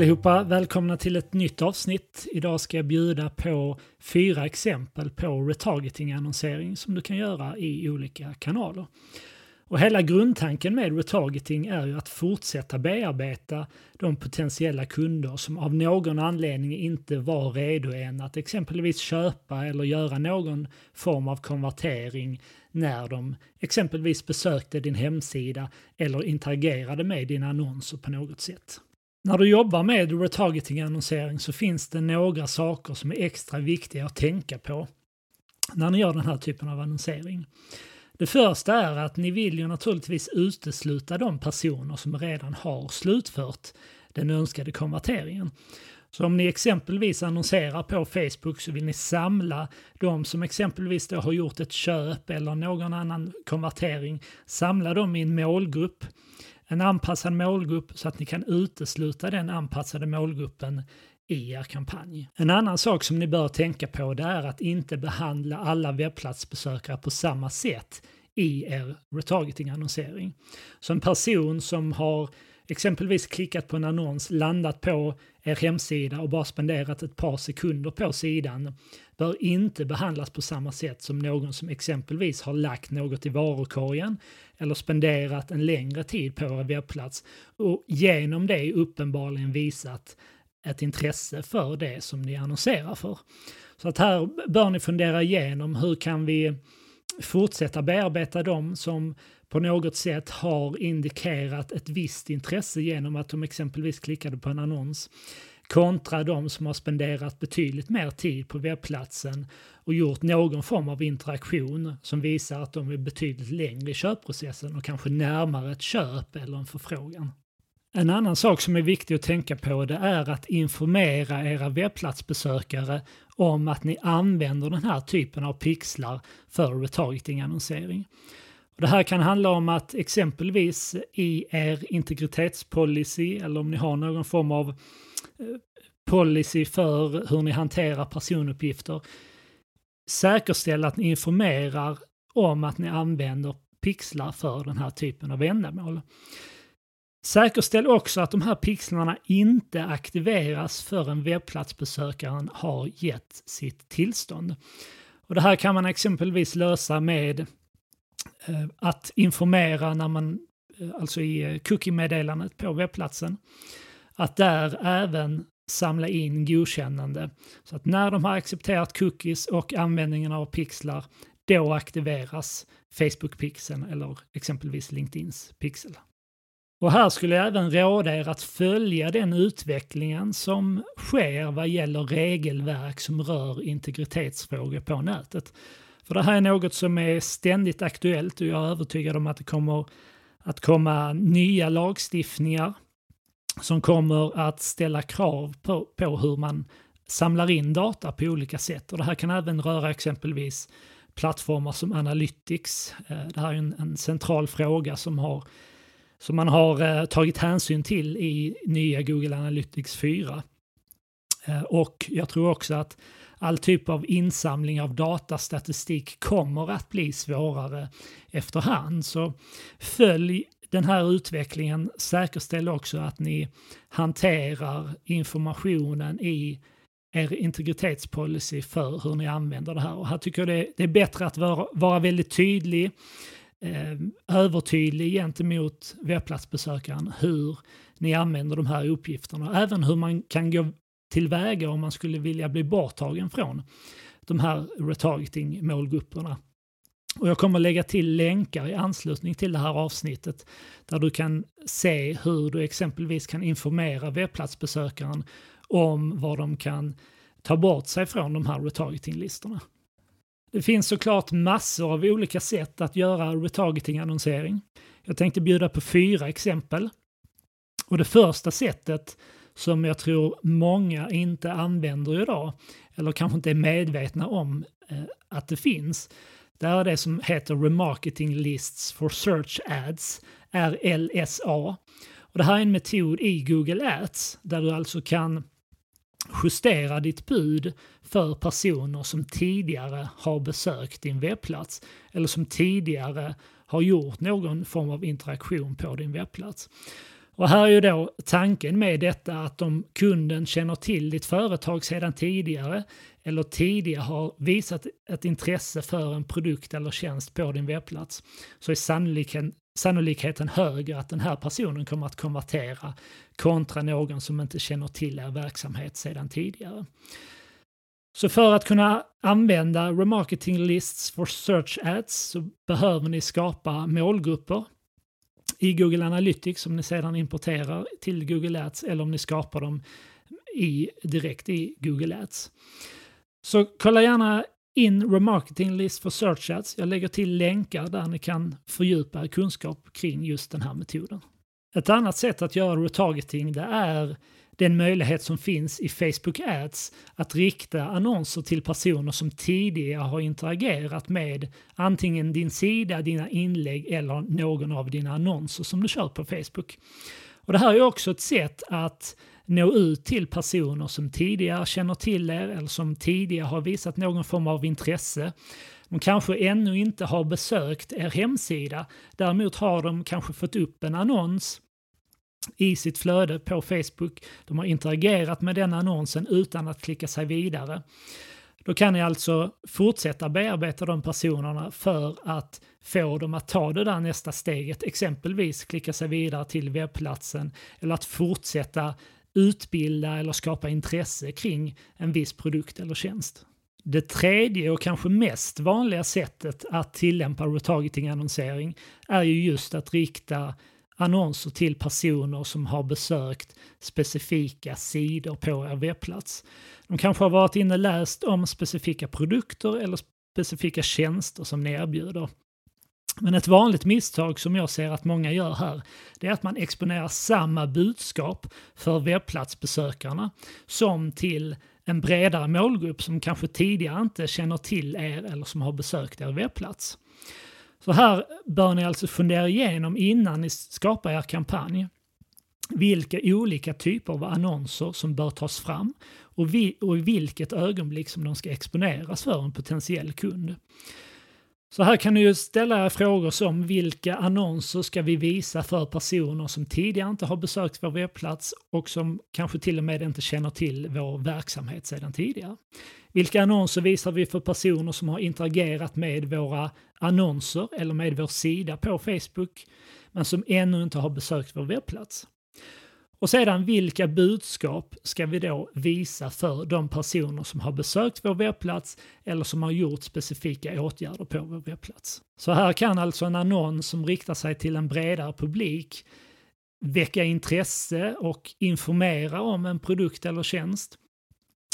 allihopa! Välkomna till ett nytt avsnitt. Idag ska jag bjuda på fyra exempel på retargeting-annonsering som du kan göra i olika kanaler. Och hela grundtanken med retargeting är ju att fortsätta bearbeta de potentiella kunder som av någon anledning inte var redo än att exempelvis köpa eller göra någon form av konvertering när de exempelvis besökte din hemsida eller interagerade med dina annonser på något sätt. När du jobbar med retargeting-annonsering så finns det några saker som är extra viktiga att tänka på när ni gör den här typen av annonsering. Det första är att ni vill ju naturligtvis utesluta de personer som redan har slutfört den önskade konverteringen. Så om ni exempelvis annonserar på Facebook så vill ni samla de som exempelvis då har gjort ett köp eller någon annan konvertering, samla dem i en målgrupp, en anpassad målgrupp så att ni kan utesluta den anpassade målgruppen i er kampanj. En annan sak som ni bör tänka på det är att inte behandla alla webbplatsbesökare på samma sätt i er retargeting-annonsering. Så en person som har exempelvis klickat på en annons, landat på er hemsida och bara spenderat ett par sekunder på sidan bör inte behandlas på samma sätt som någon som exempelvis har lagt något i varukorgen eller spenderat en längre tid på er webbplats och genom det uppenbarligen visat ett intresse för det som ni annonserar för. Så att här bör ni fundera igenom hur kan vi fortsätta bearbeta dem som på något sätt har indikerat ett visst intresse genom att de exempelvis klickade på en annons kontra de som har spenderat betydligt mer tid på webbplatsen och gjort någon form av interaktion som visar att de är betydligt längre i köpprocessen och kanske närmare ett köp eller en förfrågan. En annan sak som är viktig att tänka på det är att informera era webbplatsbesökare om att ni använder den här typen av pixlar för retargeting-annonsering. Det här kan handla om att exempelvis i er integritetspolicy eller om ni har någon form av eh, policy för hur ni hanterar personuppgifter säkerställa att ni informerar om att ni använder pixlar för den här typen av ändamål. Säkerställ också att de här pixlarna inte aktiveras förrän webbplatsbesökaren har gett sitt tillstånd. Och det här kan man exempelvis lösa med Eh, att informera när man, eh, alltså i eh, cookie-meddelandet på webbplatsen, att där även samla in godkännande. Så att när de har accepterat cookies och användningen av pixlar, då aktiveras Facebook-pixeln eller exempelvis LinkedIns pixel. Och här skulle jag även råda er att följa den utvecklingen som sker vad gäller regelverk som rör integritetsfrågor på nätet. För det här är något som är ständigt aktuellt och jag är övertygad om att det kommer att komma nya lagstiftningar som kommer att ställa krav på, på hur man samlar in data på olika sätt. Och det här kan även röra exempelvis plattformar som Analytics. Eh, det här är en, en central fråga som har som man har eh, tagit hänsyn till i nya Google Analytics 4. Eh, och jag tror också att all typ av insamling av datastatistik kommer att bli svårare efterhand. Så följ den här utvecklingen, säkerställ också att ni hanterar informationen i er integritetspolicy för hur ni använder det här. Och här tycker jag det, det är bättre att vara, vara väldigt tydlig eh, övertydlig gentemot webbplatsbesökaren hur ni använder de här uppgifterna. Även hur man kan gå tillväga om man skulle vilja bli borttagen från de här retargeting-målgrupperna. Och jag kommer lägga till länkar i anslutning till det här avsnittet där du kan se hur du exempelvis kan informera webbplatsbesökaren om vad de kan ta bort sig från de här retargeting-listorna. Det finns såklart massor av olika sätt att göra retargeting-annonsering. Jag tänkte bjuda på fyra exempel. Och det första sättet som jag tror många inte använder idag, eller kanske inte är medvetna om eh, att det finns, det är det som heter Remarketing Lists for Search Ads, RLSA. Och det här är en metod i Google Ads där du alltså kan justera ditt bud för personer som tidigare har besökt din webbplats eller som tidigare har gjort någon form av interaktion på din webbplats. Och här är ju då tanken med detta att om kunden känner till ditt företag sedan tidigare eller tidigare har visat ett intresse för en produkt eller tjänst på din webbplats så är sannolikheten, sannolikheten högre att den här personen kommer att konvertera kontra någon som inte känner till er verksamhet sedan tidigare. Så för att kunna använda remarketing lists for search ads så behöver ni skapa målgrupper i Google Analytics som ni sedan importerar till Google Ads eller om ni skapar dem i, direkt i Google Ads. Så kolla gärna in Remarketing List för Search Ads. Jag lägger till länkar där ni kan fördjupa er kunskap kring just den här metoden. Ett annat sätt att göra retargeting det är den möjlighet som finns i Facebook Ads att rikta annonser till personer som tidigare har interagerat med antingen din sida, dina inlägg eller någon av dina annonser som du kör på Facebook. Och Det här är också ett sätt att nå ut till personer som tidigare känner till er eller som tidigare har visat någon form av intresse. De kanske ännu inte har besökt er hemsida. Däremot har de kanske fått upp en annons i sitt flöde på Facebook. De har interagerat med den annonsen utan att klicka sig vidare. Då kan ni alltså fortsätta bearbeta de personerna för att få dem att ta det där nästa steget, exempelvis klicka sig vidare till webbplatsen eller att fortsätta utbilda eller skapa intresse kring en viss produkt eller tjänst. Det tredje och kanske mest vanliga sättet att tillämpa retargeting-annonsering är ju just att rikta annonser till personer som har besökt specifika sidor på er webbplats. De kanske har varit inne och läst om specifika produkter eller specifika tjänster som ni erbjuder. Men ett vanligt misstag som jag ser att många gör här, det är att man exponerar samma budskap för webbplatsbesökarna som till en bredare målgrupp som kanske tidigare inte känner till er eller som har besökt er webbplats. Så här bör ni alltså fundera igenom innan ni skapar er kampanj vilka olika typer av annonser som bör tas fram och, vi, och i vilket ögonblick som de ska exponeras för en potentiell kund. Så här kan ni ju ställa frågor som vilka annonser ska vi visa för personer som tidigare inte har besökt vår webbplats och som kanske till och med inte känner till vår verksamhet sedan tidigare. Vilka annonser visar vi för personer som har interagerat med våra annonser eller med vår sida på Facebook men som ännu inte har besökt vår webbplats? Och sedan vilka budskap ska vi då visa för de personer som har besökt vår webbplats eller som har gjort specifika åtgärder på vår webbplats. Så här kan alltså en annons som riktar sig till en bredare publik väcka intresse och informera om en produkt eller tjänst.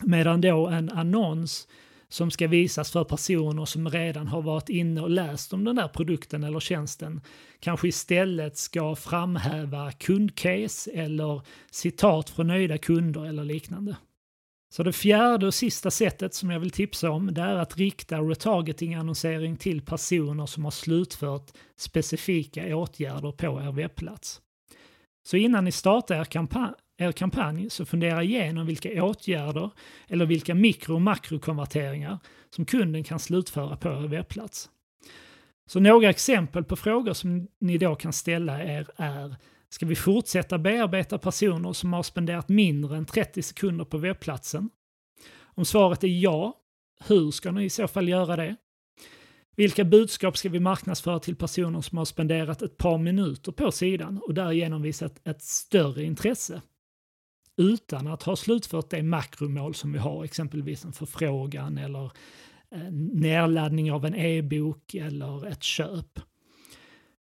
Medan då en annons som ska visas för personer som redan har varit inne och läst om den där produkten eller tjänsten kanske istället ska framhäva kundcase eller citat från nöjda kunder eller liknande. Så det fjärde och sista sättet som jag vill tipsa om det är att rikta retargeting-annonsering till personer som har slutfört specifika åtgärder på er webbplats. Så innan ni startar er kampanj, er kampanj så fundera igenom vilka åtgärder eller vilka mikro och makrokonverteringar som kunden kan slutföra på er webbplats. Så några exempel på frågor som ni då kan ställa er är Ska vi fortsätta bearbeta personer som har spenderat mindre än 30 sekunder på webbplatsen? Om svaret är ja, hur ska ni i så fall göra det? Vilka budskap ska vi marknadsföra till personer som har spenderat ett par minuter på sidan och därigenom visat ett större intresse? Utan att ha slutfört det makromål som vi har, exempelvis en förfrågan eller eh, nedladdning av en e-bok eller ett köp.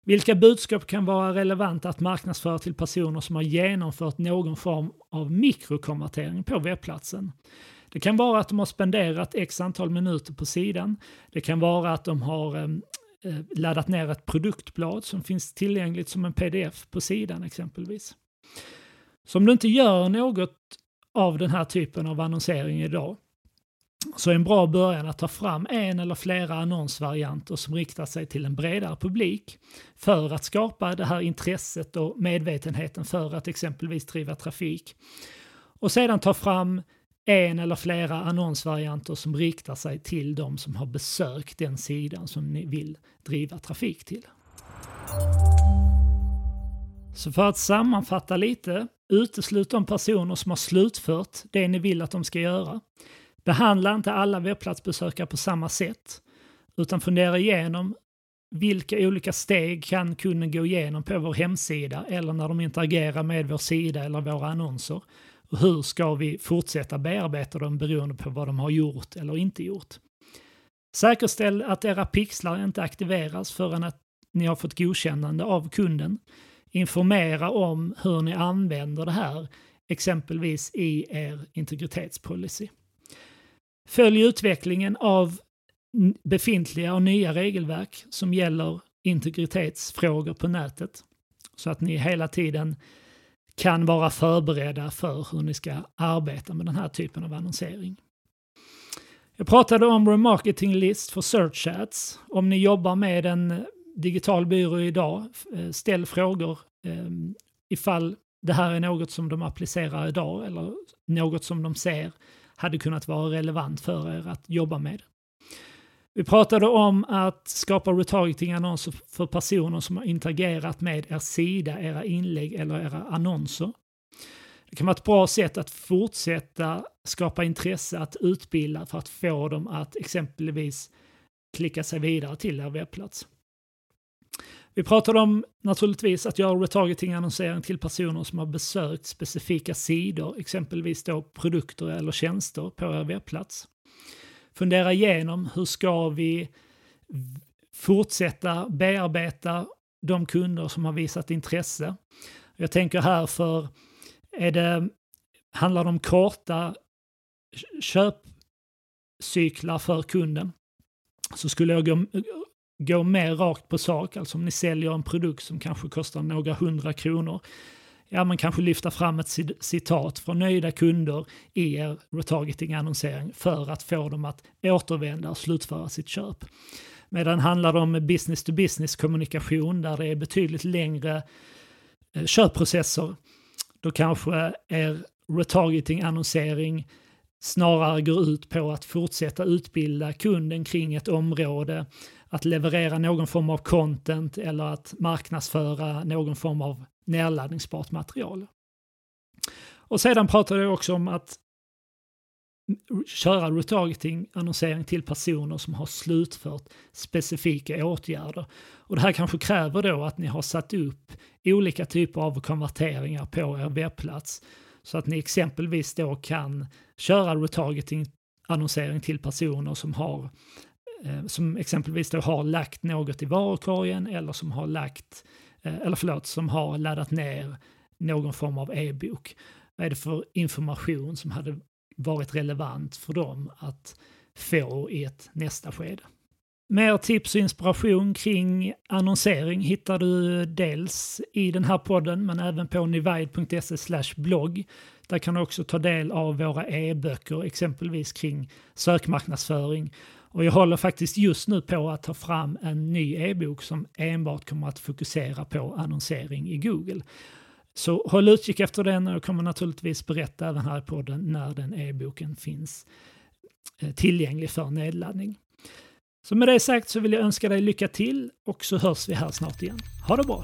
Vilka budskap kan vara relevanta att marknadsföra till personer som har genomfört någon form av mikrokonvertering på webbplatsen? Det kan vara att de har spenderat x antal minuter på sidan. Det kan vara att de har eh, eh, laddat ner ett produktblad som finns tillgängligt som en pdf på sidan exempelvis. Så om du inte gör något av den här typen av annonsering idag så är en bra början att ta fram en eller flera annonsvarianter som riktar sig till en bredare publik för att skapa det här intresset och medvetenheten för att exempelvis driva trafik. Och sedan ta fram en eller flera annonsvarianter som riktar sig till de som har besökt den sidan som ni vill driva trafik till. Så för att sammanfatta lite, uteslut de personer som har slutfört det ni vill att de ska göra. Behandla inte alla webbplatsbesökare på samma sätt, utan fundera igenom vilka olika steg kan kunden gå igenom på vår hemsida eller när de interagerar med vår sida eller våra annonser. Och hur ska vi fortsätta bearbeta dem beroende på vad de har gjort eller inte gjort. Säkerställ att era pixlar inte aktiveras förrän att ni har fått godkännande av kunden. Informera om hur ni använder det här, exempelvis i er integritetspolicy. Följ utvecklingen av befintliga och nya regelverk som gäller integritetsfrågor på nätet. Så att ni hela tiden kan vara förberedda för hur ni ska arbeta med den här typen av annonsering. Jag pratade om remarketing list för search ads. Om ni jobbar med en digital byrå idag, eh, ställ frågor ehm, ifall det här är något som de applicerar idag eller något som de ser hade kunnat vara relevant för er att jobba med. Vi pratade om att skapa retargeting-annonser för personer som har interagerat med er sida, era inlägg eller era annonser. Det kan vara ett bra sätt att fortsätta skapa intresse att utbilda för att få dem att exempelvis klicka sig vidare till er webbplats. Vi pratade om naturligtvis att göra retargeting-annonsering till personer som har besökt specifika sidor, exempelvis då produkter eller tjänster på er webbplats. Fundera igenom hur ska vi fortsätta bearbeta de kunder som har visat intresse. Jag tänker här för, är det, handlar det om korta köpcyklar för kunden så skulle jag gå, gå mer rakt på sak. Alltså om ni säljer en produkt som kanske kostar några hundra kronor. Ja, man kanske lyfta fram ett citat från nöjda kunder i er retargeting-annonsering för att få dem att återvända och slutföra sitt köp. Medan handlar det om business to business kommunikation där det är betydligt längre eh, köpprocesser, då kanske er retargeting-annonsering snarare går ut på att fortsätta utbilda kunden kring ett område, att leverera någon form av content eller att marknadsföra någon form av nedladdningsbart material. Och sedan pratade jag också om att köra retargeting-annonsering till personer som har slutfört specifika åtgärder. Och det här kanske kräver då att ni har satt upp olika typer av konverteringar på er webbplats så att ni exempelvis då kan köra retargeting-annonsering till personer som har Eh, som exempelvis då har lagt något i varukorgen eller som har lagt, eh, eller förlåt, som har laddat ner någon form av e-bok. Vad är det för information som hade varit relevant för dem att få i ett nästa skede? Mer tips och inspiration kring annonsering hittar du dels i den här podden men även på nivide.se blogg. Där kan du också ta del av våra e-böcker, exempelvis kring sökmarknadsföring. Och jag håller faktiskt just nu på att ta fram en ny e-bok som enbart kommer att fokusera på annonsering i Google. Så håll utkik efter den och jag kommer naturligtvis berätta även här i podden när den e-boken finns eh, tillgänglig för nedladdning. Så med det sagt så vill jag önska dig lycka till och så hörs vi här snart igen. Ha det bra!